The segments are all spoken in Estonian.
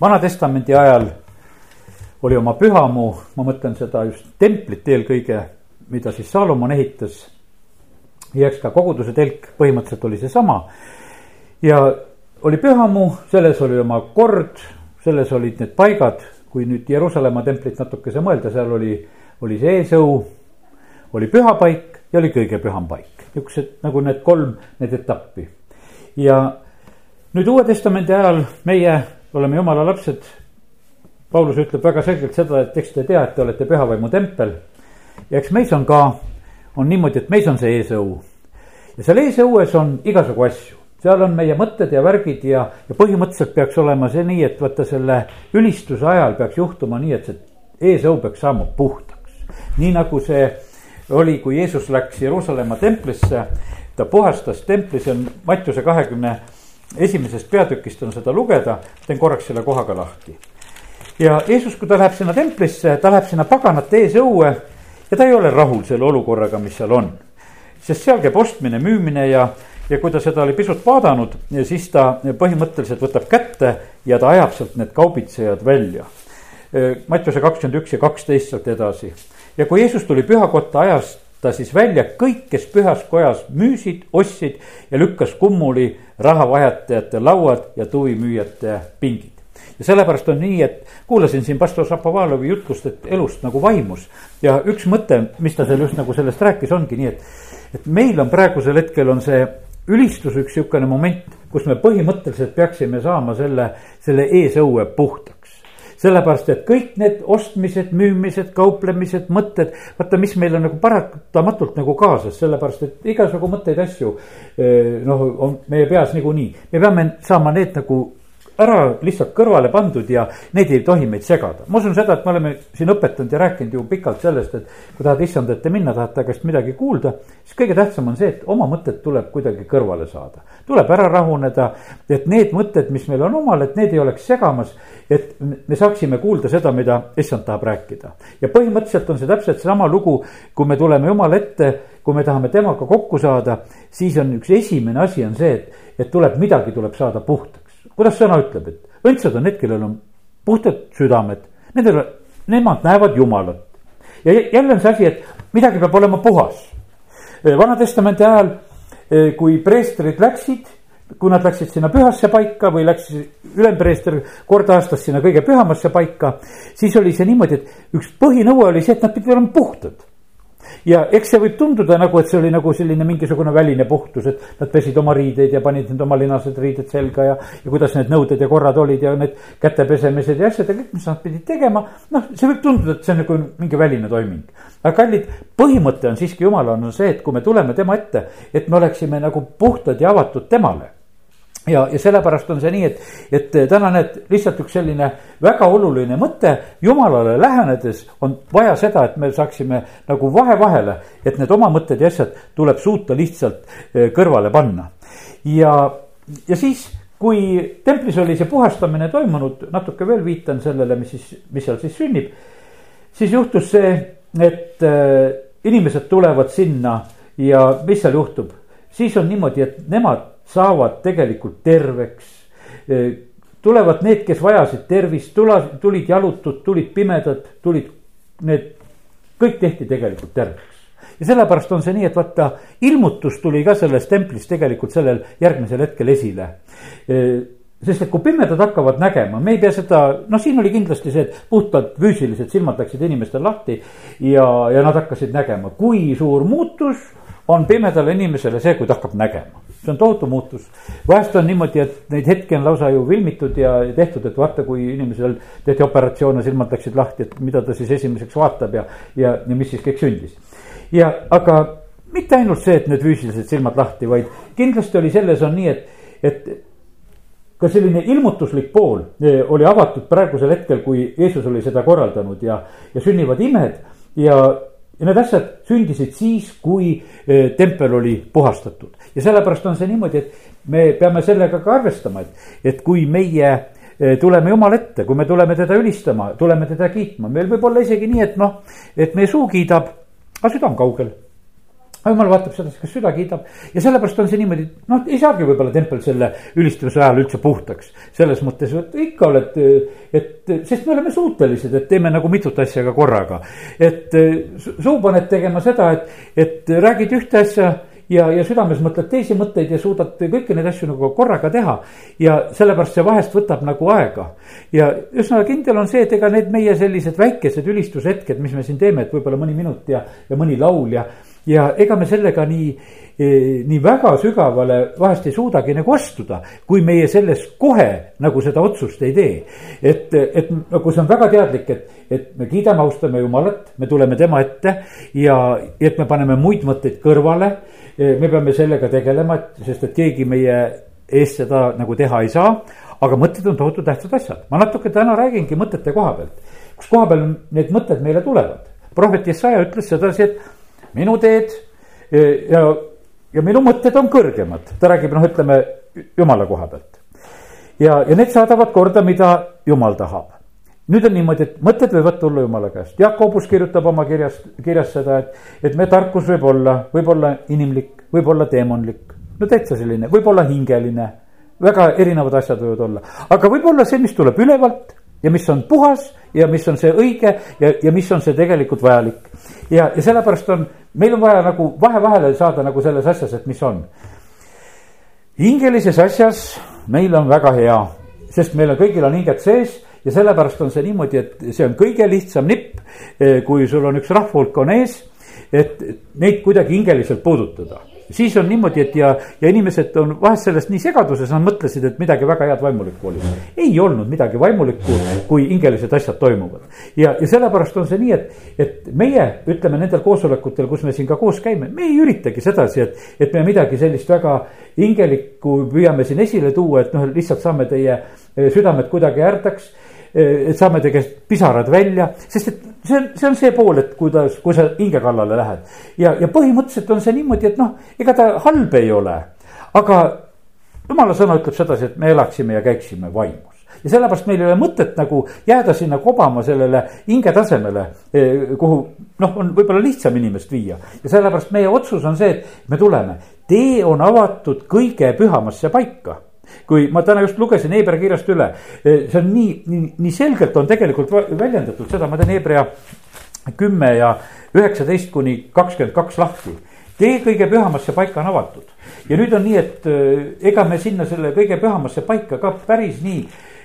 Vana-testamendi ajal oli oma pühamu, ma mõtlen seda just templit eelkõige, mida siis Saalomon ehitas. ja eks ka koguduse telk põhimõtteliselt oli seesama. ja oli pühamu, selles oli oma kord, selles olid need paigad, kui nüüd Jeruusalemma templit natukese mõelda, seal oli, oli see eesõu, oli pühapaik ja oli kõige püham paik. niisugused nagu need kolm, need etappi. ja nüüd Uue Testamendi ajal meie oleme jumala lapsed. Paulus ütleb väga selgelt seda, et eks te tea, et te olete pühavaimu tempel. ja eks meis on ka, on niimoodi, et meis on see eesõu. ja seal eesõues on igasugu asju, seal on meie mõtted ja värgid ja, ja põhimõtteliselt peaks olema see nii, et vaata selle ülistuse ajal peaks juhtuma nii, et see eesõu peaks saama puhtaks. nii nagu see oli, kui Jeesus läks Jeruusalemma templisse, ta puhastas templi, see on Mattiuse kahekümne esimesest peatükist on seda lugeda, teen korraks selle koha ka lahti. ja Jeesus, kui ta läheb sinna templisse, ta läheb sinna paganate eesõue ja ta ei ole rahul selle olukorraga, mis seal on. sest seal käib ostmine, müümine ja, ja kui ta seda oli pisut vaadanud, siis ta põhimõtteliselt võtab kätte ja ta ajab sealt need kaubitsejad välja. Mattiuse kakskümmend üks ja kaksteist sealt edasi ja kui Jeesus tuli pühakotta, ajas ta siis välja kõik, kes pühas kojas müüsid, ostsid ja lükkas kummuli rahavahetajate lauad ja tuvimüüjate pingid. ja sellepärast on nii, et kuulasin siin pastor Šapovalovi jutlust, et elust nagu vaimus. ja üks mõte, mis ta seal just nagu sellest rääkis, ongi nii, et, et meil on praegusel hetkel on see ülistus üks sihukene moment, kus me põhimõtteliselt peaksime saama selle, selle eesõue puhtaks sellepärast, et kõik need ostmised, müümised, kauplemised, mõtted, vaata, mis meil on nagu paratamatult nagu kaasas, sellepärast et igasugu mõtteid, asju. Eh, noh, on meie peas niikuinii, me peame saama need nagu ära lihtsalt kõrvale pandud ja need ei tohi meid segada. ma usun seda, et me oleme siin õpetanud ja rääkinud ju pikalt sellest, et kui tahad issand ette minna, tahad ta käest midagi kuulda, siis kõige tähtsam on see, et oma mõtted tuleb kuidagi kõrvale saada. tuleb ära rahuneda, et need mõtted, mis meil on omal, et need ei oleks segamas, et me saaksime kuulda seda, mida issand tahab rääkida. ja põhimõtteliselt on see täpselt seesama lugu, kui me tuleme jumala ette, kui me tahame temaga kokku saada, siis on üks esimene asi on see, et, et tuleb midagi, tuleb saada puhtaks kuidas sõna ütleb, et õndsad on need, kellel on puhtad südamed, nendel, nemad näevad Jumalat. ja jälle on see asi, et midagi peab olema puhas. Vana-testamendi ajal, kui preestrid läksid, kui nad läksid sinna pühasse paika või läks ülempreester kord aastas sinna kõige pühamasse paika, siis oli see niimoodi, et üks põhinõue oli see, et nad pidid olema puhtad ja eks see võib tunduda nagu, et see oli nagu selline mingisugune väline puhtus, et nad pesid oma riideid ja panid need oma linased riided selga ja. ja kuidas need nõuded ja korrad olid ja need kätepesemised ja asjad ja kõik, mis nad pidid tegema. noh, see võib tunduda, et see on nagu mingi väline toiming. aga kallid, põhimõte on siiski jumalal on see, et kui me tuleme tema ette, et me oleksime nagu puhtad ja avatud temale ja, ja sellepärast on see nii, et, et täna näed lihtsalt üks selline väga oluline mõte, jumalale lähenedes on vaja seda, et me saaksime nagu vahe vahele, et need oma mõtted ja asjad tuleb suuta lihtsalt eh, kõrvale panna. ja, ja siis, kui templis oli see puhastamine toimunud, natuke veel viitan sellele, mis siis, mis seal siis sünnib. siis juhtus see, et äh, inimesed tulevad sinna ja mis seal juhtub, siis on niimoodi, et nemad saavad tegelikult terveks. tulevad need, kes vajasid tervist, tula, tulid jalutud, tulid pimedad, tulid need, kõik tehti tegelikult terveks. ja sellepärast on see nii, et vaata, ilmutus tuli ka selles templis tegelikult sellel järgmisel hetkel esile sest et kui pimedad hakkavad nägema, me ei pea seda, noh, siin oli kindlasti see, et puhtalt füüsilised silmad läksid inimestel lahti ja, ja nad hakkasid nägema, kui suur muutus on pimedale inimesele see, kui ta hakkab nägema see on tohutu muutus. vahest on niimoodi, et neid hetki on lausa ju filmitud ja tehtud, et vaata, kui inimesel tehti operatsioone, silmad läksid lahti, et mida ta siis esimeseks vaatab ja, ja, ja mis siis kõik sündis. ja aga mitte ainult see, et need füüsilised silmad lahti, vaid kindlasti oli selles on nii, et, et ka selline ilmutuslik pool eh, oli avatud praegusel hetkel, kui Jeesus oli seda korraldanud ja, ja sünnivad imed ja ja need asjad sündisid siis, kui eh, tempel oli puhastatud ja sellepärast on see niimoodi, et me peame sellega ka arvestama, et, et kui meie eh, tuleme Jumala ette, kui me tuleme teda ülistama, tuleme teda kiitma, meil võib olla isegi nii, et noh, et meie suu kiidab, aga süda on kaugel. Aga jumal vaatab sedasi, kas süda kiidab ja sellepärast on see niimoodi, noh, ei saagi võib-olla tempel selle ülistuse ajal üldse puhtaks. selles mõttes, et ikka oled, et sest me oleme suutelised, et teeme nagu mitut asja ka korraga. et suu paned tegema seda, et, et räägid ühte asja ja, ja südames mõtled teisi mõtteid ja suudad kõiki neid asju nagu korraga teha. ja sellepärast see vahest võtab nagu aega. ja üsna kindel on see, et ega need meie sellised väikesed ülistushetked, mis me siin teeme, et võib-olla mõni minut ja, ja mõni laul ja, ja ega me sellega nii eh, nii väga sügavale vahest ei suudagi nagu astuda, kui meie selles kohe nagu seda otsust ei tee. et, et nagu see on väga teadlik, et, et me kiidame, austame Jumalat, me tuleme tema ette ja et me paneme muid mõtteid kõrvale me peame sellega tegelema, et sest et keegi meie eest seda nagu teha ei saa. aga mõtted on tohutu tähtsad asjad, ma natuke täna räägingi mõtete koha pealt, kus koha peal need mõtted meile tulevad. prohvet Jesaja ütles sedasi, et minu teed ja, ja minu mõtted on kõrgemad, ta räägib noh, ütleme jumala koha pealt. ja, ja need saadavad korda, mida jumal tahab. Nüüd on niimoodi, et mõtted võivad tulla jumala käest, Jakobus kirjutab oma kirjas, kirjas seda, et, et meie tarkus võib olla, võib olla inimlik, võib olla teemonlik. no täitsa selline, võib olla hingeline, väga erinevad asjad võivad olla, aga võib olla see, mis tuleb ülevalt ja mis on puhas ja mis on see õige ja, ja mis on see tegelikult vajalik. ja, ja sellepärast on, meil on vaja nagu vahe-vahele saada nagu selles asjas, et mis on. hingelises asjas meil on väga hea, sest meil on kõigil on hinged sees ja sellepärast on see niimoodi, et see on kõige lihtsam nipp, eh, kui sul on üks rahvahulk on ees, et neid kuidagi hingeliselt puudutada siis on niimoodi, et ja, ja inimesed on vahest sellest nii segaduses, nad mõtlesid, et midagi väga head vaimulikku oli. ei olnud midagi vaimulikku, kui hingelised asjad toimuvad. ja, ja sellepärast on see nii, et, et meie ütleme nendel koosolekutel, kus me siin ka koos käime, me ei üritagi sedasi, et, et me midagi sellist väga hingelikku püüame siin esile tuua, et noh, lihtsalt saame teie südamed kuidagi ärdaks et saame teie käest pisarad välja, sest et see on, see on see pool, et kuidas, kui sa hinge kallale lähed. ja, ja põhimõtteliselt on see niimoodi, et noh, ega ta halb ei ole, aga jumala sõna ütleb sedasi, et me elaksime ja käiksime vaimus ja sellepärast meil ei ole mõtet nagu jääda sinna kobama sellele hinge tasemele, eh, kuhu noh, on võib-olla lihtsam inimest viia. ja sellepärast meie otsus on see, et me tuleme, tee on avatud kõige pühamasse paika kui ma täna just lugesin Hebra kirjast üle, eh, see on nii, nii, nii selgelt on tegelikult väljendatud seda, ma teen Hebra kümme ja üheksateist kuni kakskümmend kaks lahti. tee kõige pühamasse paika on avatud ja nüüd on nii, et eh, ega me sinna selle kõige pühamasse paika ka päris nii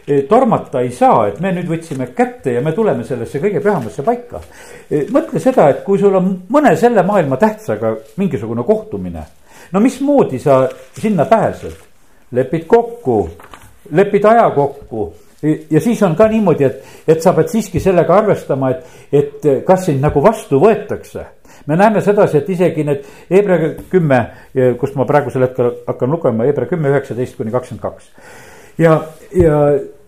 eh, tormata ei saa, et me nüüd võtsime kätte ja me tuleme sellesse kõige pühamasse paika. mõtle seda, et kui sul on mõne selle maailma tähtsaga mingisugune kohtumine, no mismoodi sa sinna pääsed? Lepid kokku, lepid aja kokku ja siis on ka niimoodi, et, et sa pead siiski sellega arvestama, et, et kas sind nagu vastu võetakse. me näeme sedasi, et isegi need Hebra kümme, kust ma praegusel hetkel hakkan lugema, Hebra kümme, üheksateist kuni kakskümmend kaks. ja, ja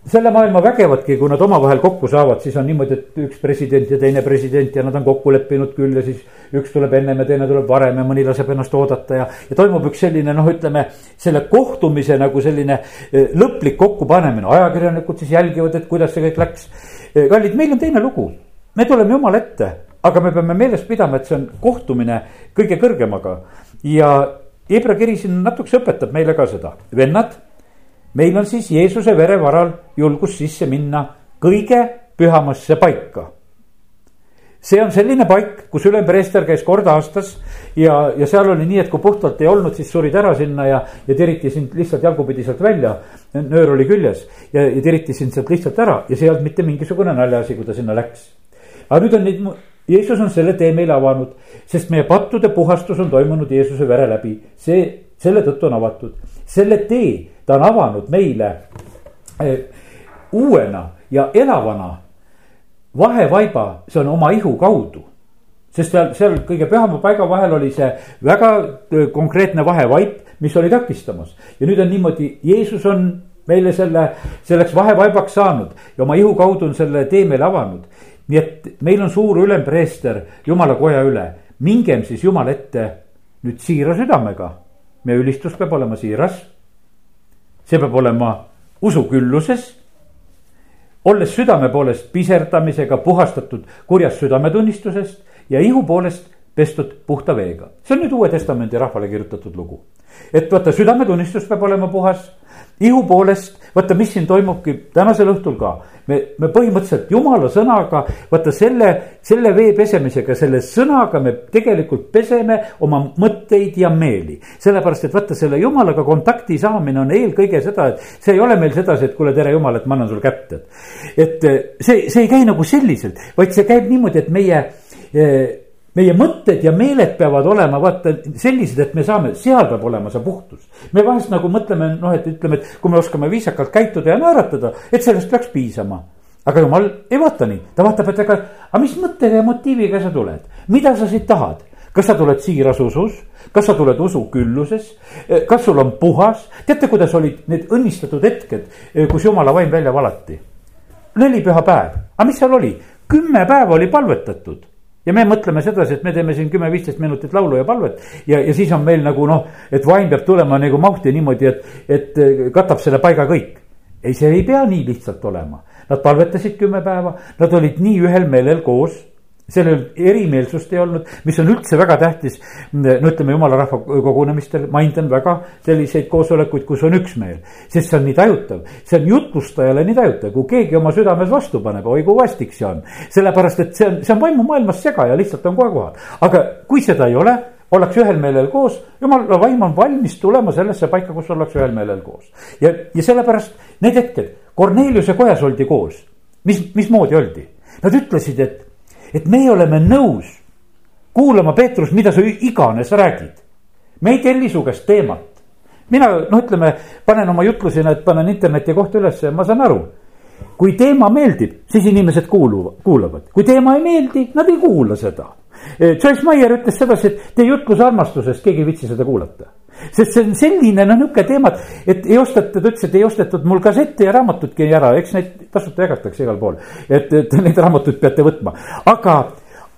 selle maailma vägevadki, kui nad omavahel kokku saavad, siis on niimoodi, et üks president ja teine president ja nad on kokku leppinud küll ja siis üks tuleb ennem ja teine tuleb varem ja mõni laseb ennast oodata ja, ja toimub üks selline noh, ütleme selle kohtumise nagu selline eh, lõplik kokkupanemine, ajakirjanikud siis jälgivad, et kuidas see kõik läks. Eh, kallid, meil on teine lugu, me tuleme jumala ette, aga me peame meeles pidama, et see on kohtumine kõige kõrgemaga. Ja Hebra kiri siin natukese õpetab meile ka seda, vennad meil on siis Jeesuse vere varal julgus sisse minna kõige pühamasse paika. see on selline paik, kus ülempreester käis kord aastas ja, ja seal oli nii, et kui puhtalt ei olnud, siis surid ära sinna ja, ja tiriti sind lihtsalt jalgupidi sealt välja. nöör oli küljes ja, ja tiriti sind sealt lihtsalt ära ja see ei olnud mitte mingisugune naljaasi, kui ta sinna läks. aga nüüd on neid Jeesus on selle tee meile avanud, sest meie pattude puhastus on toimunud Jeesuse vere läbi, see, selle tõttu on avatud, selle tee ta on avanud meile eh, uuena ja elavana vahevaiba, see on oma ihu kaudu. sest seal, seal kõige pühama paiga vahel oli see väga eh, konkreetne vahevaip, mis oli takistamas ja nüüd on niimoodi, Jeesus on meile selle, selleks vahevaibaks saanud ja oma ihu kaudu on selle tee meile avanud. nii et meil on suur ülempreester jumala koja üle, mingem siis jumala ette nüüd siira südamega. meie ülistus peab olema siiras see peab olema usukülluses. olles südame poolest piserdamisega puhastatud kurjast südametunnistusest ja ihu poolest pestud puhta veega. see on nüüd Uue Testamendi rahvale kirjutatud lugu. Et vaata, südametunnistus peab olema puhas ihu poolest, vaata, mis siin toimubki tänasel õhtul ka. me, me põhimõtteliselt jumala sõnaga, vaata selle, selle vee pesemisega, selle sõnaga me tegelikult peseme oma mõtteid ja meeli. sellepärast, et vaata selle jumalaga kontakti saamine on eelkõige seda, et see ei ole meil sedasi, et kuule, tere jumal, et ma annan sulle kätt, et. et see, see ei käi nagu selliselt, vaid see käib niimoodi, et meie eh, meie mõtted ja meeled peavad olema vaata sellised, et me saame, seal peab olema see puhtus. me vahest nagu mõtleme, noh, et ütleme, et kui me oskame viisakalt käituda ja naeratada, et sellest peaks piisama. aga jumal ei vaata nii, ta vaatab, et aga, aga mis mõttega ja motiiviga sa tuled, mida sa siit tahad? Kas sa tuled siiras usus, kas sa tuled usu külluses, kas sul on puhas, teate, kuidas olid need õnnistatud hetked, kus jumala vaim välja valati? nelipüha päev, aga mis seal oli, kümme päeva oli palvetatud ja me mõtleme sedasi, et me teeme siin kümme-viisteist minutit laulu ja palvet ja, ja siis on meil nagu noh, et vaim peab tulema nagu mahti niimoodi, et, et katab selle paiga kõik. ei, see ei pea nii lihtsalt olema. Nad palvetasid kümme päeva, nad olid nii ühel meelel koos sellel erimeelsust ei olnud, mis on üldse väga tähtis. no ütleme, jumala rahva kogunemistel maindan väga selliseid koosolekuid, kus on üksmeel. sest see on nii tajutav, see on jutlustajale nii tajutav, kui keegi oma südames vastu paneb, oi kui vastik see on. sellepärast, et see on, see on vaimumaailmas sega ja lihtsalt on kohe kohal, aga kui seda ei ole ollakse ühel meelel koos, jumala vaim on valmis tulema sellesse paika, kus ollakse ühel meelel koos. ja, ja sellepärast need hetked, Korneliuse kojas oldi koos, mis, mismoodi oldi? Nad ütlesid, et et meie oleme nõus kuulama, Peetrus, mida sa iganes räägid. me ei telli su käest teemat. mina, noh, ütleme, panen oma jutlusena, et panen interneti kohta üles ja ma saan aru. kui teema meeldib, siis inimesed kuuluvad, kuulavad, kui teema ei meeldi, nad ei kuula seda. Joyce Meyer ütles sedasi, et teie jutluse armastusest keegi ei viitsi seda kuulata sest see on selline noh, nihuke teema, et ei osteta, ta ütles, et ei ostetud mul kassette ja raamatutki ära, eks neid tasuta jagatakse igal pool. et, et neid raamatuid peate võtma, aga,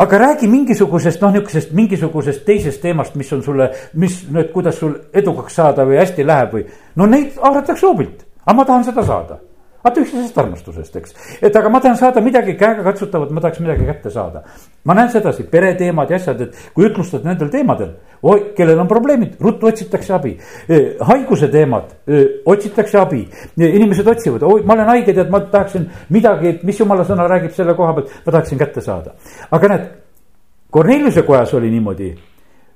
aga räägi mingisugusest noh, nihukesest mingisugusest teisest teemast, mis on sulle, mis nüüd, kuidas sul edukaks saada või hästi läheb või. no neid haaratakse hoobilt, aga ma tahan seda saada vaata üksteisest armastusest, eks, et aga ma tahan saada midagi käegakatsutavat, ma tahaks midagi kätte saada. ma näen sedasi, pereteemad ja asjad, et kui ütlustad nendel teemadel, oi, kellel on probleemid, ruttu otsitakse abi. E, haiguse teemad, e, otsitakse abi, e, inimesed otsivad, oi, ma olen haige, tead, ma tahaksin midagi, et mis jumala sõna räägib selle koha pealt, ma tahaksin kätte saada. aga näed, Korneliuse kojas oli niimoodi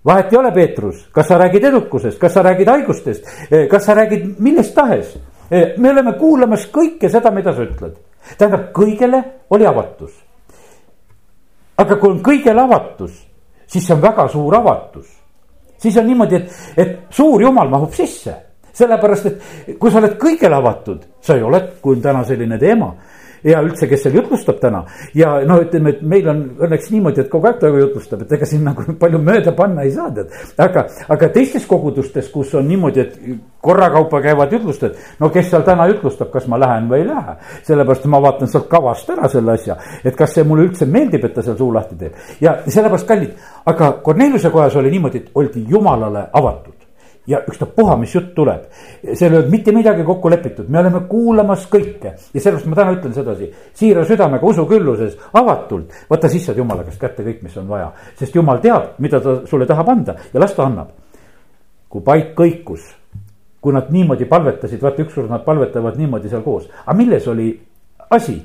vahet ei ole, Peetrus, kas sa räägid edukusest, kas sa räägid haigustest, kas sa räägid millest tahes me oleme kuulamas kõike seda, mida sa ütled. tähendab, kõigele oli avatus. aga kui on kõigele avatus, siis see on väga suur avatus. siis on niimoodi, et, et suur jumal mahub sisse sellepärast, et kui sa oled kõigele avatud, sa ju oled, kui on täna selline teema ja üldse, kes seal jutlustab täna. ja no ütleme, et meil on õnneks niimoodi, et kogu aeg ta jutlustab, et ega siin nagu palju mööda panna ei saa, tead. aga, aga teistes kogudustes, kus on niimoodi, et korrakaupa käivad jutlustajad, no kes seal täna jutlustab, kas ma lähen või ei lähe. sellepärast ma vaatan sealt kavast ära selle asja, et kas see mulle üldse meeldib, et ta seal suu lahti teeb. ja sellepärast kallid, aga Korneliuse kojas oli niimoodi, et oldi jumalale avatud ja ükstapuha, mis jutt tuleb. seal ei olnud mitte midagi kokku lepitud, me oleme kuulamas kõike ja sellepärast ma täna ütlen sedasi. siira südamega usu külluses, avatult, võta siis saad jumala käest kätte kõik, mis on vaja. sest jumal teab, mida ta sulle tahab anda ja las ta annab. kui paik kõikus, kui nad niimoodi palvetasid, vaata ükskord nad palvetavad niimoodi seal koos, aga milles oli asi?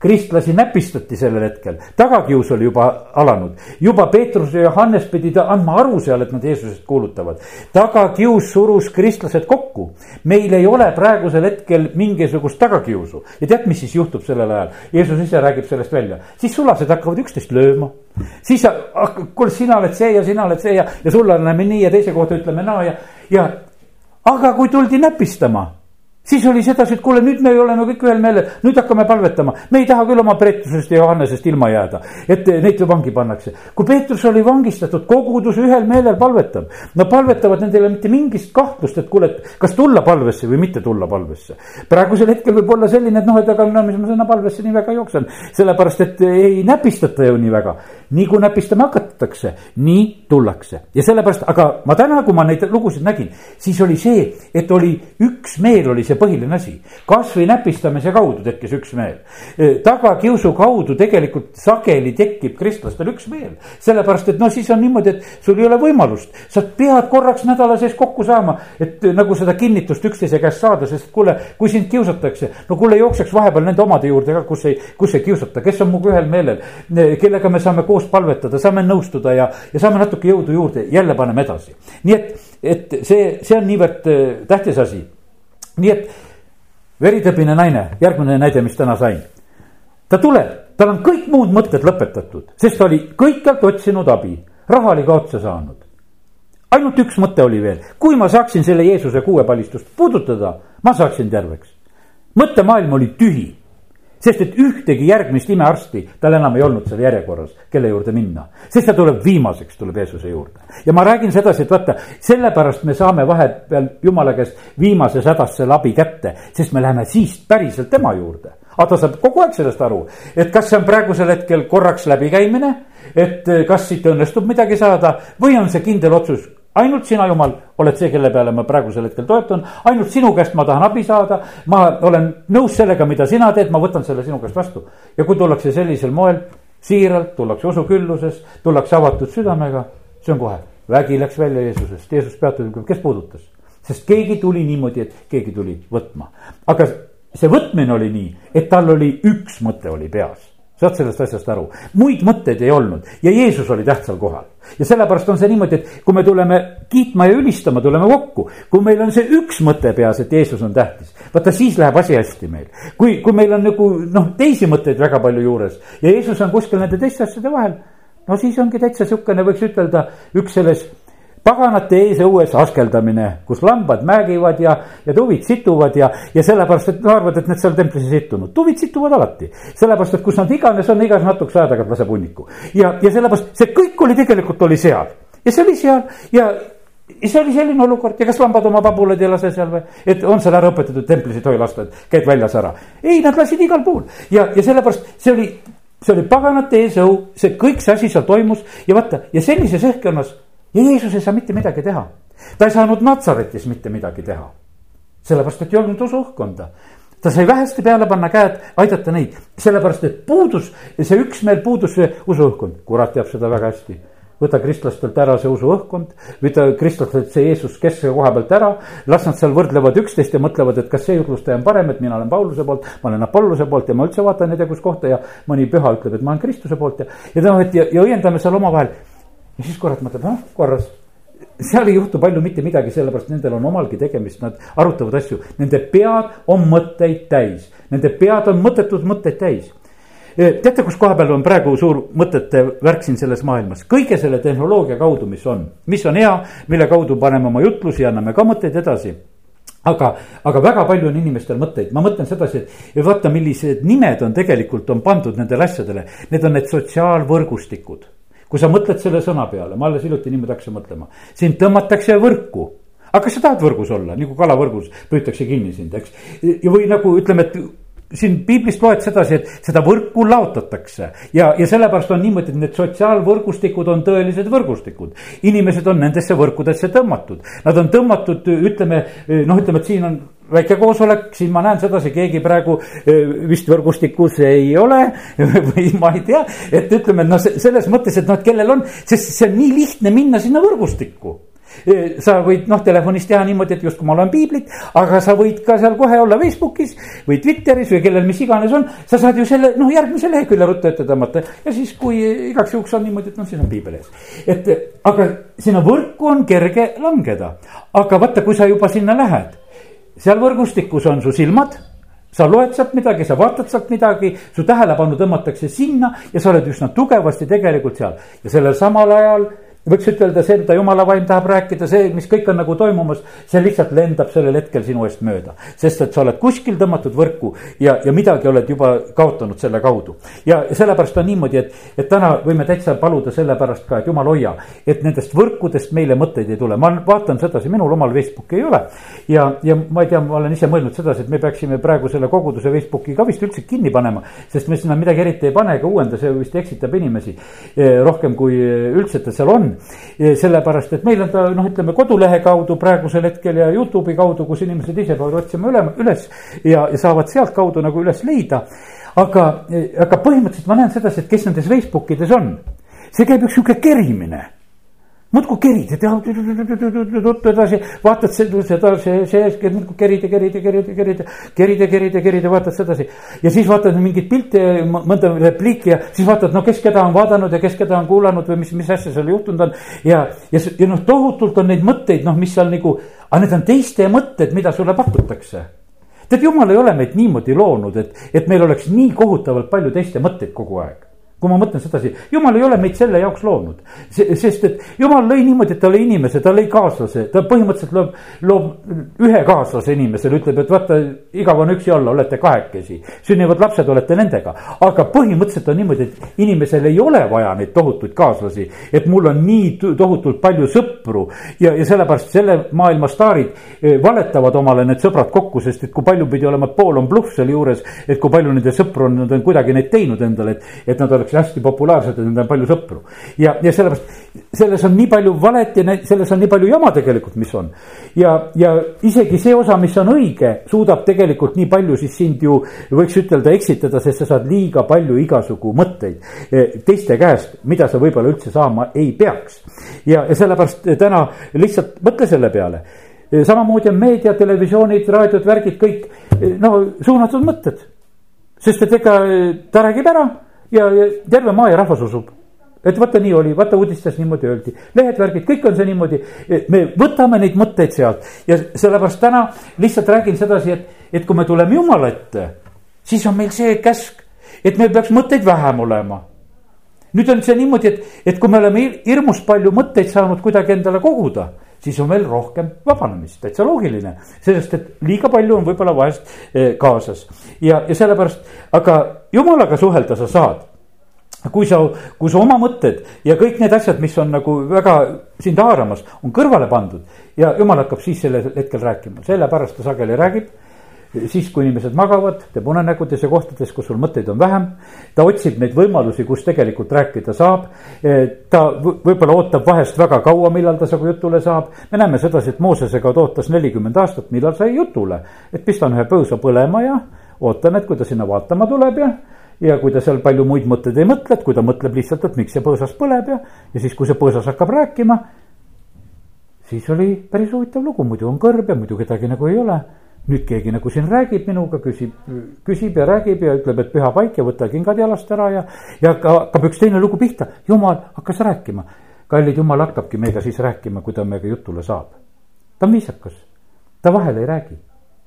Kristlasi näpistati sellel hetkel, tagakius oli juba alanud. juba Peetrus ja Johannes pidid andma aru seal, et nad Jeesusest kuulutavad. tagakius surus kristlased kokku. meil ei ole praegusel hetkel mingisugust tagakiusu ja tead, mis siis juhtub sellel ajal? Jeesus ise räägib sellest välja, siis sulased hakkavad üksteist lööma. siis, kuule, sina oled see ja sina oled see ja, ja sulle anname nii ja teise kohta ütleme naa ja, ja aga kui tuldi näpistama siis oli sedasi, et kuule, nüüd me oleme kõik ühel meelel, nüüd hakkame palvetama. me ei taha küll oma Peetrusest ja Johannesest ilma jääda, et neid vangi pannakse. kui Peetrus oli vangistatud, kogudus ühel meelel palvetab. Nad palvetavad, nendel ei ole mitte mingit kahtlust, et kuule, et kas tulla palvesse või mitte tulla palvesse. praegusel hetkel võib olla selline, et noh, et aga no mis ma sinna palvesse nii väga jooksen. sellepärast, et ei näpistata ju nii väga. Nii kui näpistama hakatakse, nii tullakse ja sellepärast, aga ma täna, kui ma neid lugusid nägin, siis oli see, et oli üks meel oli see põhiline asi. kasvõi näpistamise kaudu tekkis üksmeel. tagakiusu kaudu tegelikult sageli tekib kristlastel üksmeel. sellepärast, et noh, siis on niimoodi, et sul ei ole võimalust. sa pead korraks nädala sees kokku saama, et nagu seda kinnitust üksteise käest saada, sest kuule, kui sind kiusatakse. no kuule, jookseks vahepeal nende omade juurde ka, kus ei, kus ei kiusata, kes on minuga ühel meelel. kellega me saame koos palvetada, saame nõustuda ja, ja saame natuke jõudu juurde, jälle paneme edasi. nii et, et see, see on niivõrd tähtis asi nii et veritõbine naine, järgmine näide, mis täna sain. ta tuleb, tal on kõik muud mõtted lõpetatud, sest ta oli kõikjalt otsinud abi, raha oli ka otsa saanud. ainult üks mõte oli veel, kui ma saaksin selle Jeesuse kuuepalistust puudutada, ma saaksin terveks. mõttemaailm oli tühi sest et ühtegi järgmist imearsti tal enam ei olnud seal järjekorras, kelle juurde minna. sest ta tuleb viimaseks, tuleb Jeesuse juurde. ja ma räägin sedasi, et vaata, sellepärast me saame vahepeal jumala käest viimases hädas selle abi kätte, sest me läheme siis päriselt tema juurde. aga ta saab kogu aeg sellest aru, et kas see on praegusel hetkel korraks läbikäimine, et kas siit õnnestub midagi saada või on see kindel otsus ainult sina, Jumal, oled see, kelle peale ma praegusel hetkel toetun, ainult sinu käest ma tahan abi saada. ma olen nõus sellega, mida sina teed, ma võtan selle sinu käest vastu. ja kui tullakse sellisel moel, siiralt, tullakse usukülluses, tullakse avatud südamega, see on kohe, vägi läks välja Jeesusest, Jeesus peatus, kes puudutas. sest keegi tuli niimoodi, et keegi tuli võtma, aga see võtmine oli nii, et tal oli üks mõte oli peas saad sellest asjast aru, muid mõtteid ei olnud ja Jeesus oli tähtsal kohal. ja sellepärast on see niimoodi, et kui me tuleme kiitma ja ülistama, tuleme kokku, kui meil on see üks mõte peas, et Jeesus on tähtis, vaata siis läheb asi hästi meil. kui, kui meil on nagu noh, teisi mõtteid väga palju juures ja Jeesus on kuskil nende teiste asjade vahel, no siis ongi täitsa sihukene, võiks ütelda, üks selles paganate ees õues askeldamine, kus lambad määgivad ja, ja tuvid situvad ja, ja sellepärast, et nad arvavad, et need seal templis ei sittunud. tuvid situvad alati, sellepärast et kus nad iganes on, igas natukese aja tagant laseb hunniku. ja, ja sellepärast see kõik oli tegelikult oli seal. ja see oli seal. ja ja see oli selline olukord. ja kas lambad oma pabulaid ei lase seal või, et on seal ära õpetatud, templis ei tohi lasta, et käid väljas ära. ei, nad lasid igal pool. ja, ja sellepärast see oli, see oli paganate eesõu, see kõik see asi seal toimus. ja vaata ja sellises õhkkonnas Jeesus ei saa mitte midagi teha. ta ei saanud Natsaretis mitte midagi teha. sellepärast, et ei olnud usuõhkkonda. ta sai väheste peale panna käed, aidata neid, sellepärast et puudus, see üksmeel puudus see usuõhkkond, kurat teab seda väga hästi. Võta kristlastelt ära see usuõhkkond, võta kristlastelt see Jeesus keskse koha pealt ära, las nad seal võrdlevad üksteist ja mõtlevad, et kas see jutlustaja on parem, et mina olen Pauluse poolt, ma olen Apollose poolt ja ma üldse vaatan ei tea kus kohta. Ja mõni püha ütleb, et ma olen Kristuse poolt ja, ja noh, et ja, ja õiendame seal omavahel ja siis kurat mõtleb, noh korras. seal ei juhtu palju mitte midagi, sellepärast nendel on omalgi tegemist, nad arutavad asju, nende pead on mõtteid täis, nende pead on mõttetud mõtteid täis. E, teate, kus koha peal on praegu suur mõtete värk siin selles maailmas, kõige selle tehnoloogia kaudu, mis on, mis on hea, mille kaudu paneme oma jutlusi, anname ka mõtteid edasi. Aga, aga väga palju on inimestel mõtteid, ma mõtlen sedasi, et vaata, millised nimed on tegelikult on pandud nendele asjadele, need on need sotsiaalvõrgustikud kui sa mõtled selle sõna peale, ma alles hiljuti niimoodi hakkasin mõtlema, sind tõmmatakse võrku aga kas sa tahad võrgus olla, nagu kalavõrgus püütakse kinni sind, eks. või nagu ütleme, et siin piiblist loed sedasi, et seda võrku laotatakse ja, ja sellepärast on niimoodi, et need sotsiaalvõrgustikud on tõelised võrgustikud. inimesed on nendesse võrkudesse tõmmatud, nad on tõmmatud, ütleme noh, ütleme, et siin on väike koosolek, siin ma näen sedasi, keegi praegu vist võrgustikus ei ole või ma ei tea, et ütleme, noh, selles mõttes, et noh, et kellel on, sest see on nii lihtne minna sinna võrgustikku sa võid noh, telefonis teha niimoodi, et justkui ma loen piiblit, aga sa võid ka seal kohe olla Facebookis või Twitteris või kellel mis iganes on. sa saad ju selle noh, järgmise lehekülje ruttu ette tõmmata ja siis, kui igaks juhuks on niimoodi, et noh, siis on piibel ees. et aga sinna võrku on kerge langeda, aga vaata, kui sa juba sinna lähed, seal võrgustikus on su silmad sa loed sealt midagi, sa vaatad sealt midagi, su tähelepanu tõmmatakse sinna ja sa oled üsna tugevasti tegelikult seal. Ja sellel samal ajal võiks ütelda see, mida jumala vaim tahab rääkida, see, mis kõik on nagu toimumas, see lihtsalt lendab sellel hetkel sinu eest mööda. sest et sa oled kuskil tõmmatud võrku ja, ja midagi oled juba kaotanud selle kaudu. ja sellepärast on niimoodi, et, et täna võime täitsa paluda sellepärast ka, et jumal hoia, et nendest võrkudest meile mõtteid ei tule, ma vaatan sedasi, minul omal Facebooki ei ole. ja, ja ma ei tea, ma olen ise mõelnud sedasi, et me peaksime praegu selle koguduse Facebooki ka vist üldse kinni panema, sest me sinna midagi eriti ei pane ega uuenda, see vist eksitab inimesi eh, rohkem kui üldse, et ta seal on on. sellepärast, et meil on ta noh, ütleme kodulehe kaudu praegusel hetkel ja Youtube'i kaudu, kus inimesed ise peavad otsima üle, üles ja, ja saavad sealtkaudu nagu üles leida. aga, aga põhimõtteliselt ma näen sedasi, et kes nendes Facebookides on, see käib üks sihuke kerimine muudkui kerid ja teha edasi, vaatad seda, seda, see, see, muudkui kerid ja kerid ja kerid ja kerid ja kerid ja kerid ja kerid ja vaatad sedasi. ja siis vaatad mingeid pilte, mõnda repliiki ja siis vaatad, no kes keda on vaadanud ja kes keda on kuulanud või mis, mis asja seal juhtunud on. ja, ja, ja noh, tohutult on neid mõtteid, noh, mis seal nagu, aga need on teiste mõtted, mida sulle pakutakse tead, jumal ei ole meid niimoodi loonud, et, et meil oleks nii kohutavalt palju teiste mõtteid kogu aeg kui ma mõtlen sedasi, jumal ei ole meid selle jaoks loonud. sest et jumal lõi niimoodi, et ta lõi inimese, ta lõi kaaslase, ta põhimõtteliselt loob, loob ühe kaaslase inimesele, ütleb, et vaata, igav on üksi olla, olete kahekesi. sünnivad lapsed, olete nendega. aga põhimõtteliselt on niimoodi, et inimesel ei ole vaja neid tohutuid kaaslasi. et mul on nii tohutult palju sõpru ja, ja sellepärast selle maailma staarid eh, valetavad omale need sõbrad kokku, sest et kui palju pidi olema, pool on bluff selle juures. et kui palju nende sõpru on, nad on kuidagi neid teinud endale, et, et nad oleks oleks hästi populaarsed ja nendel on palju sõpru. ja, ja sellepärast selles on nii palju valet ja selles on nii palju jama tegelikult, mis on. ja, ja isegi see osa, mis on õige, suudab tegelikult nii palju siis sind ju võiks ütelda eksitada, sest sa saad liiga palju igasugu mõtteid eh, teiste käest, mida sa võib-olla üldse saama ei peaks. ja, ja sellepärast täna lihtsalt mõtle selle peale eh, samamoodi on meedia, televisioonid, raadiod, värgid, kõik eh, no suunatud mõtted. sest et ega ta räägib ära ja, ja terve maa ja rahvas usub. Et vaata, nii oli, vaata uudistes niimoodi öeldi, lehed, värgid, kõik on see niimoodi, me võtame neid mõtteid sealt. Ja sellepärast täna lihtsalt räägin sedasi, et, et kui me tuleme Jumala ette, siis on meil see käsk, et meil peaks mõtteid vähem olema. nüüd on see niimoodi, et, et kui me oleme hirmus palju mõtteid saanud kuidagi endale koguda siis on veel rohkem vabanemist, täitsa loogiline. sest et liiga palju on võib-olla vahest eh, kaasas ja, ja sellepärast, aga jumalaga suhelda sa saad kui sa, kui su oma mõtted ja kõik need asjad, mis on nagu väga sind haaramas, on kõrvale pandud ja jumal hakkab siis sellel hetkel rääkima, sellepärast ta sageli räägib siis, kui inimesed magavad, teeb unenägudes ja kohtades, kus sul mõtteid on vähem. ta otsib neid võimalusi, kus tegelikult rääkida saab. ta võib-olla ootab vahest väga kaua, millal ta sinuga jutule saab. me näeme sedasi, et Moosesega ta ootas nelikümmend aastat, millal sai jutule. et pistan ühe põõsa põlema ja ootan, et kui ta sinna vaatama tuleb ja ja kui ta seal palju muid mõtteid ei mõtle, et kui ta mõtleb lihtsalt, et miks see põõsas põleb ja, ja siis, kui see põõsas hakkab rääkima, siis oli päris huvitav lugu, muidu on kõrb ja muidu kedagi nagu ei ole nüüd keegi nagu siin räägib minuga, küsib, küsib ja räägib ja ütleb, et püha paik ja võta kingad jalast ära ja, ja hakkab üks teine lugu pihta. jumal hakkas rääkima. kallid, jumal hakkabki meiega siis rääkima, kui ta meiega jutule saab. ta on viisakas, ta vahele ei räägi.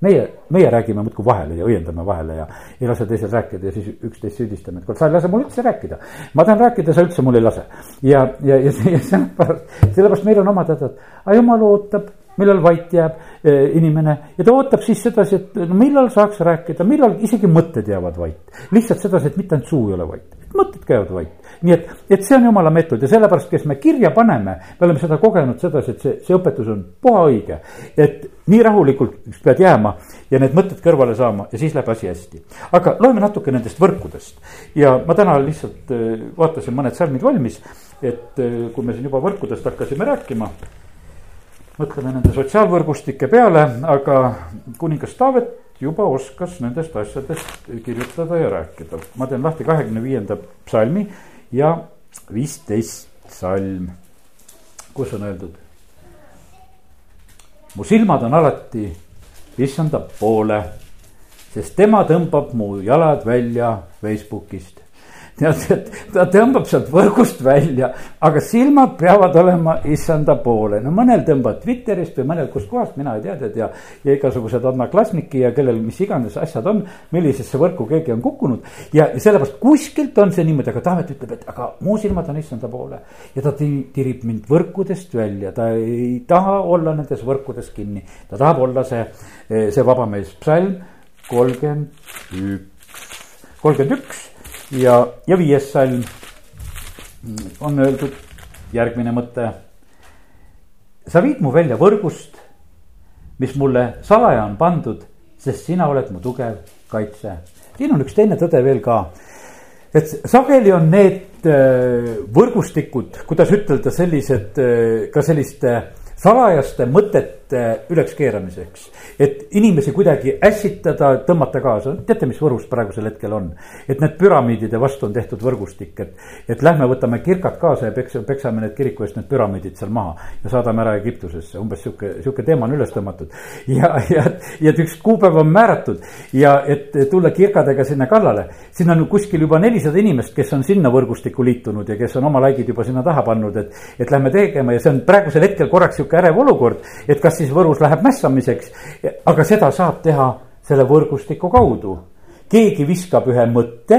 meie, meie räägime muudkui vahele ja õiendame vahele ja ei lase teisel rääkida ja siis üksteist süüdistame, et kuule, sa ei lase mul üldse rääkida. ma tahan rääkida, sa üldse mul ei lase. ja, ja, ja, ja sellepärast, sellepärast meil on omad hädad, aga jumal ootab millal vait jääb eh, inimene ja ta ootab siis sedasi, et no millal saaks rääkida, millal isegi mõtted jäävad vait. lihtsalt sedasi, et mitte ainult suu ei ole vait, mõtted käivad vait. nii et, et see on jumala meetod ja sellepärast, kes me kirja paneme, me oleme seda kogenud sedasi, et see, see õpetus on puha õige. et nii rahulikult pead jääma ja need mõtted kõrvale saama ja siis läheb asi hästi. aga loeme natuke nendest võrkudest ja ma täna lihtsalt eh, vaatasin mõned salmid valmis, et eh, kui me siin juba võrkudest hakkasime rääkima mõtleme nende sotsiaalvõrgustike peale, aga kuningas Taavet juba oskas nendest asjadest kirjutada ja rääkida. ma teen lahti kahekümne viienda psalmi ja viisteist salm, kus on öeldud. mu silmad on alati issanda poole, sest tema tõmbab mu jalad välja Facebookist ta tõmbab sealt võrgust välja, aga silmad peavad olema issanda poole. no mõnel tõmbab Twitterist või mõnel kuskohast, mina ei tea, tead ja, ja igasugused odnaklasniki ja kellel mis iganes asjad on, millisesse võrku keegi on kukkunud. ja sellepärast kuskilt on see niimoodi, aga Taavet ütleb, et aga mu silmad on issanda poole. ja ta tirib mind võrkudest välja, ta ei taha olla nendes võrkudes kinni, ta tahab olla see, see vabamees, psalm kolmkümmend üks, kolmkümmend üks ja, ja viies salm on öeldud järgmine mõte. sa viid mu välja võrgust, mis mulle salaja on pandud, sest sina oled mu tugev kaitse. siin on üks teine tõde veel ka, et sageli on need need võrgustikud, kuidas ütelda, sellised ka selliste salajaste mõtete ülekskeeramiseks. et inimesi kuidagi ässitada, tõmmata kaasa, teate, mis Võrus praegusel hetkel on? et need püramiidide vastu on tehtud võrgustik, et, et lähme võtame kirkad kaasa ja peksa, peksame need kiriku eest need püramiidid seal maha ja saadame ära Egiptusesse, umbes sihuke, sihuke teema on üles tõmmatud. ja, ja, ja et üks kuupäev on määratud ja et tulla kirkadega sinna kallale, siin on kuskil juba nelisada inimest, kes on sinna võrgustikku liitunud ja kes on oma laigid juba sinna taha pannud, et, et lähme tegema ja see on praegusel hetkel korraks sihuke ärev olukord, et kas siis Võrus läheb mässamiseks, aga seda saab teha selle võrgustiku kaudu. keegi viskab ühe mõtte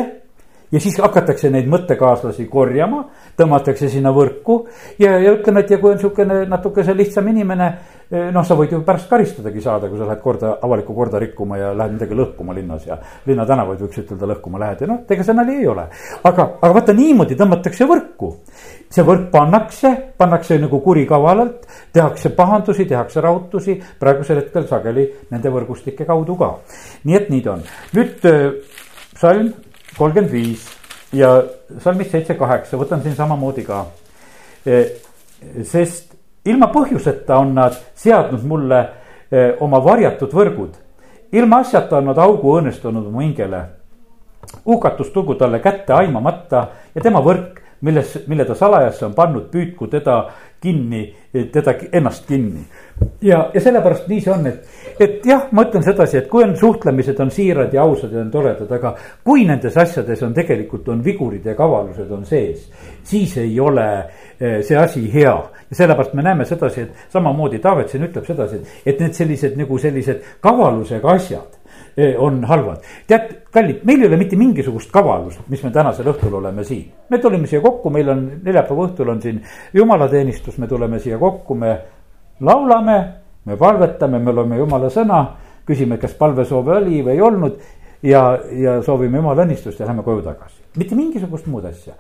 ja siis hakatakse neid mõttekaaslasi korjama, tõmmatakse sinna võrku ja, ja ütleme, et ja kui on niisugune natukese lihtsam inimene, noh, sa võid ju pärast karistadagi saada, kui sa lähed korda, avalikku korda rikkuma ja lähed midagi lõhkuma linnas ja linnatänavaid võiks ütelda lõhkuma lähed ja noh, ega see nali ei ole. aga, aga vaata niimoodi tõmmatakse võrku see võrk pannakse, pannakse nagu kurikavalalt, tehakse pahandusi, tehakse rahutusi, praegusel hetkel sageli nende võrgustike kaudu ka. nii et nii ta on. nüüd äh, salm kolmkümmend viis ja salmist seitse, kaheksa, võtan siin samamoodi ka. Äh, sest ilma põhjuseta on nad seadnud mulle äh, oma varjatud võrgud. ilma asjata on nad augu õõnestanud mu hingele. hukatus tulgu talle kätte aimamata ja tema võrk milles, mille ta salajasse on pannud, püüdku teda kinni, teda ennast kinni. ja, ja sellepärast nii see on, et, et jah, ma ütlen sedasi, et kui on suhtlemised on siirad ja ausad ja on toredad, aga kui nendes asjades on tegelikult on vigurid ja kavalused on sees, siis ei ole eh, see asi hea ja sellepärast me näeme sedasi, et samamoodi Taavet siin ütleb sedasi, et, et need sellised nagu sellised kavalusega asjad on halvad. tead, kallid, meil ei ole mitte mingisugust kavalust, mis me tänasel õhtul oleme siin. me tulime siia kokku, meil on neljapäeva õhtul on siin jumalateenistus, me tuleme siia kokku, me laulame, me palvetame, me loeme jumala sõna. küsime, kas palvesoove oli või ei olnud ja, ja soovime jumala õnnistust ja lähme koju tagasi mitte mingisugust muud asja.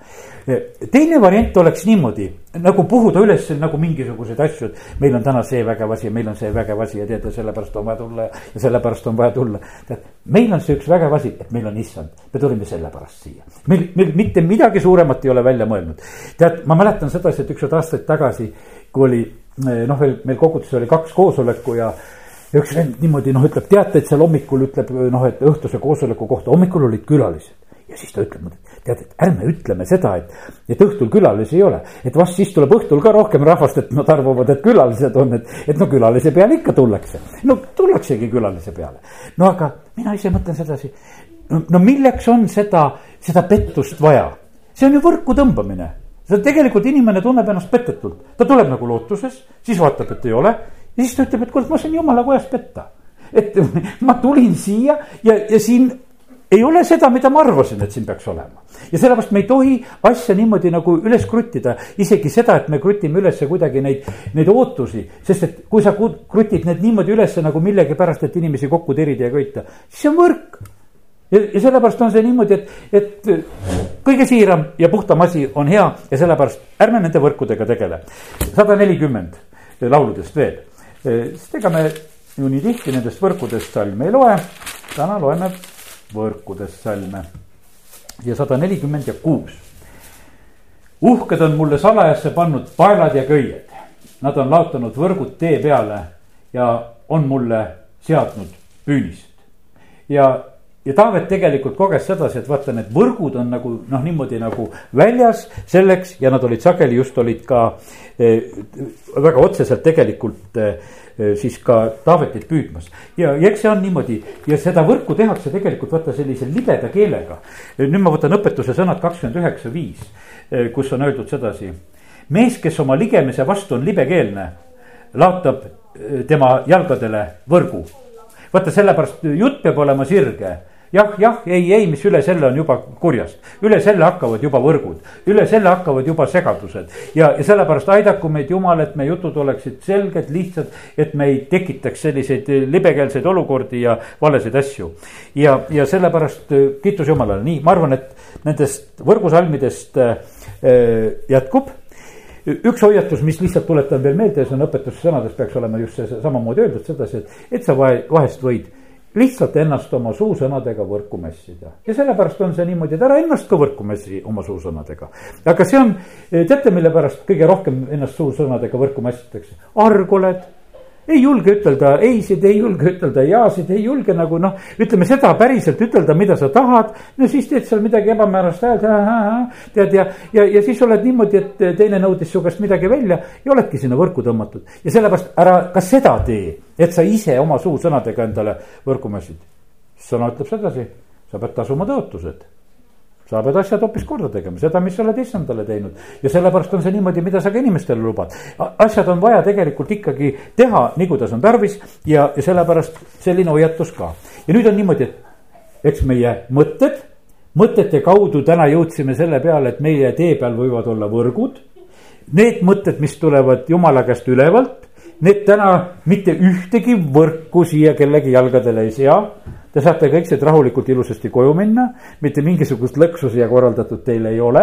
teine variant oleks niimoodi nagu puhuda üles nagu mingisuguseid asju, et meil on täna see vägev asi ja meil on see vägev asi ja teate, sellepärast on vaja tulla ja sellepärast on vaja tulla. tead, meil on see üks vägev asi, et meil on issand, me tulime sellepärast siia. meil, meil mitte midagi suuremat ei ole välja mõelnud. tead, ma mäletan sedasi, et ükskord aastaid tagasi, kui oli noh, veel meil koguduses oli kaks koosoleku ja ja üks vend niimoodi noh, ütleb teateid seal hommikul ütleb noh, et õhtuse koosoleku kohta, hommikul olid külalised ja siis ta ütleb mulle, tead, et ärme ütleme seda, et, et õhtul külalisi ei ole. et vast siis tuleb õhtul ka rohkem rahvast, et nad arvavad, et külalised on, et, et no külalise peale ikka tullakse. no tullaksegi külalise peale. no aga mina ise mõtlen sedasi, no milleks on seda, seda pettust vaja? see on ju võrku tõmbamine. see tegelikult inimene tunneb ennast petetult, ta tuleb nagu lootuses, siis vaatab, et ei ole ja siis ta ütleb, et kuule, ma sain jumala kojas petta et ma tulin siia ja, ja siin ei ole seda, mida ma arvasin, et siin peaks olema. ja sellepärast me ei tohi asja niimoodi nagu üles kruttida, isegi seda, et me krutime üles kuidagi neid, neid ootusi. sest et kui sa krutid need niimoodi üles nagu millegipärast, et inimesi kokku tirida ja köita, siis on võrk. ja, ja sellepärast on see niimoodi, et, et kõige siiram ja puhtam asi on hea ja sellepärast ärme nende võrkudega tegele. sada nelikümmend lauludest veel, sest ega me ju nii tihti nendest võrkudest salme ei loe, täna loeme võrkudes salme ja sada nelikümmend ja kuus. uhked on mulle salajasse pannud paelad ja köied, nad on laotanud võrgud tee peale ja on mulle seadnud püünist. ja, ja Taavet tegelikult koges sedasi, et vaata, need võrgud on nagu noh, niimoodi nagu väljas selleks ja nad olid sageli just olid ka eh, väga otseselt tegelikult eh, siis ka Taavetit püüdmas. ja, ja eks see on niimoodi ja seda võrku tehakse tegelikult vaata sellise libeda keelega. nüüd ma võtan õpetuse sõnad kakskümmend üheksa viis, äh, kus on öeldud sedasi. mees, kes oma ligemise vastu on libekeelne, laotab tema jalgadele võrgu. vaata, sellepärast jutt peab olema sirge jah, jah, ei, ei, mis üle selle on juba kurjast. üle selle hakkavad juba võrgud, üle selle hakkavad juba segadused. ja, ja sellepärast aidaku meid Jumal, et meie jutud oleksid selged, lihtsad, et me ei tekitaks selliseid libekeelseid olukordi ja valesid asju. ja, ja sellepärast äh, kiitus Jumalale, nii, ma arvan, et nendest võrgusalmidest äh, jätkub üks hoiatus, mis lihtsalt tuletan veel meelde, see on õpetussõnades peaks olema just see samamoodi öeldud sedasi, et, et sa vahest võid lihtsalt ennast oma suusõnadega võrku mässida. ja sellepärast on see niimoodi, et ära ennast ka võrku mässi oma suusõnadega. aga see on, teate, mille pärast kõige rohkem ennast suusõnadega võrku mässitakse? arg oled ei julge ütelda ei-sid, ei julge ütelda jaasid, ei julge nagu noh, ütleme seda päriselt ütelda, mida sa tahad. no siis teed seal midagi ebamäärast häält, tead ja, ja, ja siis oled niimoodi, et teine nõudis su käest midagi välja ja oledki sinna võrku tõmmatud. ja sellepärast ära ka seda tee, et sa ise oma suusõnadega endale võrku mässid. sõna ütleb sedasi, sa pead tasuma tõotused sa pead asjad hoopis korda tegema, seda, mis sa oled issandale teinud. ja sellepärast on see niimoodi, mida sa ka inimestele lubad. asjad on vaja tegelikult ikkagi teha nii, kuidas on tarvis ja, ja sellepärast selline hoiatus ka. ja nüüd on niimoodi, et eks meie mõtted, mõtete kaudu täna jõudsime selle peale, et meie tee peal võivad olla võrgud. Need mõtted, mis tulevad jumala käest ülevalt, need täna mitte ühtegi võrku siia kellegi jalgadele ei sea Te saate kõik siit rahulikult ilusasti koju minna, mitte mingisugust lõksu siia korraldatud teil ei ole.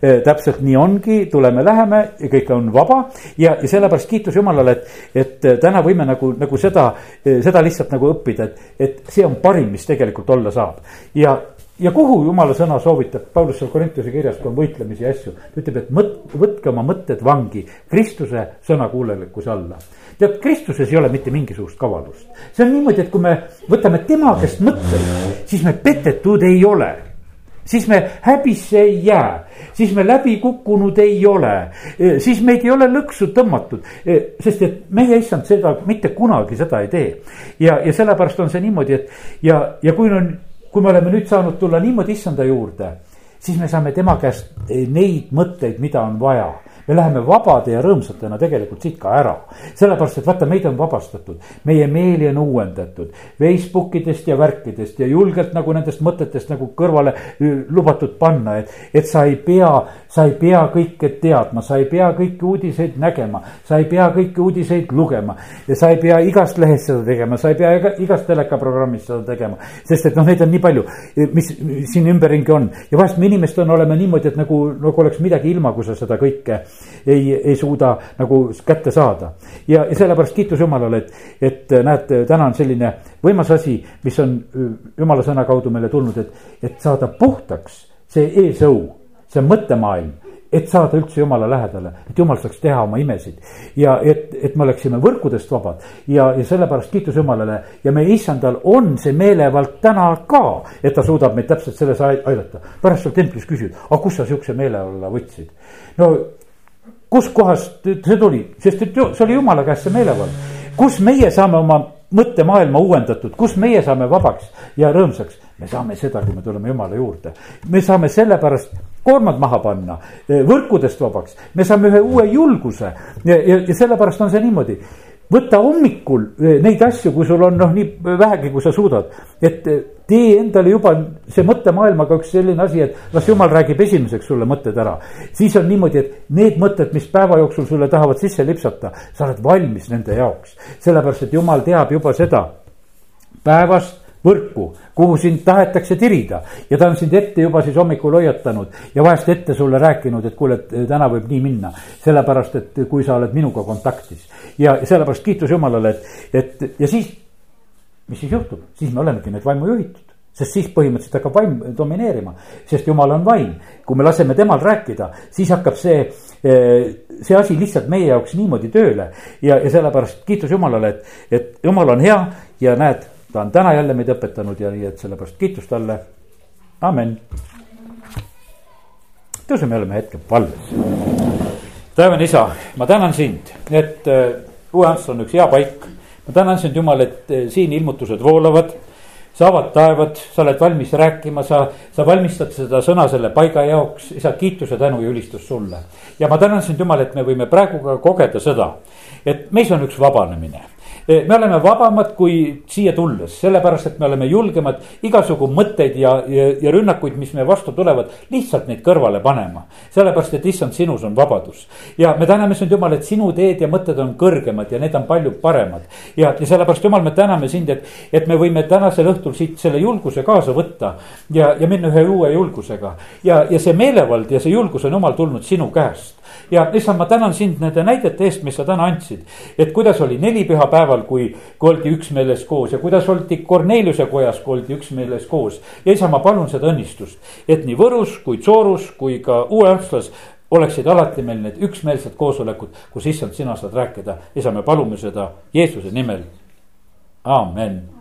E, täpselt nii ongi, tuleme, läheme ja kõik on vaba ja, ja sellepärast kiitus Jumalale, et, et täna võime nagu, nagu seda, e, seda lihtsalt nagu õppida, et, et see on parim, mis tegelikult olla saab. ja, ja kuhu jumala sõna soovitab, Paulus seal Korintuse kirjas, kui on võitlemisi ja asju, ta ütleb, et mõt-, võtke oma mõtted vangi Kristuse sõnakuulelikkuse alla. Tead, Kristuses ei ole mitte mingisugust kavalust. see on niimoodi, et kui me võtame tema käest mõtteid, siis me petetud ei ole. Siis me häbisse ei jää, siis me läbi kukkunud ei ole, siis meid ei ole lõksu tõmmatud, sest et meie issand seda mitte kunagi seda ei tee. ja, ja sellepärast on see niimoodi, et ja, ja kui on, kui me oleme nüüd saanud tulla niimoodi issanda juurde, siis me saame tema käest neid mõtteid, mida on vaja me läheme vabade ja rõõmsatena tegelikult siit ka ära. sellepärast, et vaata, meid on vabastatud, meie meeli on uuendatud Facebookidest ja värkidest ja julgelt nagu nendest mõtetest nagu kõrvale lubatud panna, et, et sa ei pea, sa ei pea kõike teadma, sa ei pea kõiki uudiseid nägema, sa ei pea kõiki uudiseid lugema ja sa ei pea igast lehest seda tegema, sa ei pea iga, igast telekaprogrammist seda tegema. sest et noh, neid on nii palju, mis siin ümberringi on ja vahest me inimestena oleme niimoodi, et nagu, nagu oleks midagi ilma, kui sa seda kõike ei, ei suuda nagu kätte saada. ja, ja sellepärast kiitus Jumalale, et, et näed, täna on selline võimas asi, mis on Jumala sõna kaudu meile tulnud, et, et saada puhtaks see eesõu, see mõttemaailm et saada üldse jumala lähedale, et jumal saaks teha oma imesid. ja et, et me oleksime võrkudest vabad ja, ja sellepärast kiitus Jumalale ja meie issandal on see meelevald täna ka, et ta suudab meid täpselt selles aidata. pärast seal templis küsid, aga kust sa sihukese meeleolla võtsid? no kuskohast see tuli, sest et see oli jumala käest see meelevald. kus meie saame oma mõttemaailma uuendatud, kus meie saame vabaks ja rõõmsaks, me saame seda, kui me tuleme jumala juurde. me saame sellepärast koormad maha panna, võrkudest vabaks, me saame ühe uue julguse. Ja, ja, ja sellepärast on see niimoodi võta hommikul eh, neid asju, kui sul on noh, nii vähegi, kui sa suudad, et eh, tee endale juba see mõttemaailmaga üks selline asi, et las jumal räägib esimeseks sulle mõtted ära. siis on niimoodi, et need mõtted, mis päeva jooksul sulle tahavad sisse lipsata, sa oled valmis nende jaoks. sellepärast, et jumal teab juba seda päevast võrku, kuhu sind tahetakse tirida ja ta on sind ette juba siis hommikul hoiatanud ja vahest ette sulle rääkinud, et kuule, et täna võib nii minna. sellepärast, et kui sa oled minuga kontaktis ja sellepärast kiitus Jumalale, et, et ja siis, mis siis juhtub, siis me olemegi need vaimu juhitud sest siis põhimõtteliselt hakkab vaim domineerima, sest jumal on vaim. kui me laseme temal rääkida, siis hakkab see, see asi lihtsalt meie jaoks niimoodi tööle ja, ja sellepärast kiitus Jumalale, et, et Jumal on hea ja näed ta on täna jälle meid õpetanud ja nii, et sellepärast kiitus talle, amen. tõuseme jälle me hetke palves. taevane isa, ma tänan sind, et äh, Uue Ants on üks hea paik. ma tänan sind, Jumal, et äh, siin ilmutused voolavad sa avad taevad, sa oled valmis rääkima, sa, sa valmistad seda sõna selle paiga jaoks, isa, kiituse, tänu ja ülistus sulle. ja ma tänan sind, Jumal, et me võime praegu ka kogeda seda, et meis on üks vabanemine me oleme vabamad kui siia tulles, sellepärast et me oleme julgemad igasugu mõtteid ja, ja, ja rünnakuid, mis meie vastu tulevad, lihtsalt neid kõrvale panema. sellepärast, et issand, sinus on vabadus. ja me täname sind, Jumal, et sinu teed ja mõtted on kõrgemad ja need on palju paremad. ja, ja sellepärast, Jumal, me täname sind, et, et me võime tänasel õhtul siit selle julguse kaasa võtta ja, ja minna ühe uue julgusega. ja, ja see meelevald ja see julgus on Jumal tulnud sinu käest ja issand, ma tänan sind nende näidete eest, mis sa täna andsid. et kuidas oli neli pühapäeva päeval, kui, kui oldi üksmeeles koos ja kuidas oldi Korneliuse kojas, kui oldi üksmeeles koos. ja isa, ma palun seda õnnistust, et nii Võrus kui Soorus kui ka Uue-Amslas oleksid alati meil need üksmeelsed koosolekud, kus issand, sina saad rääkida. isa, me palume seda Jeesuse nimel. amen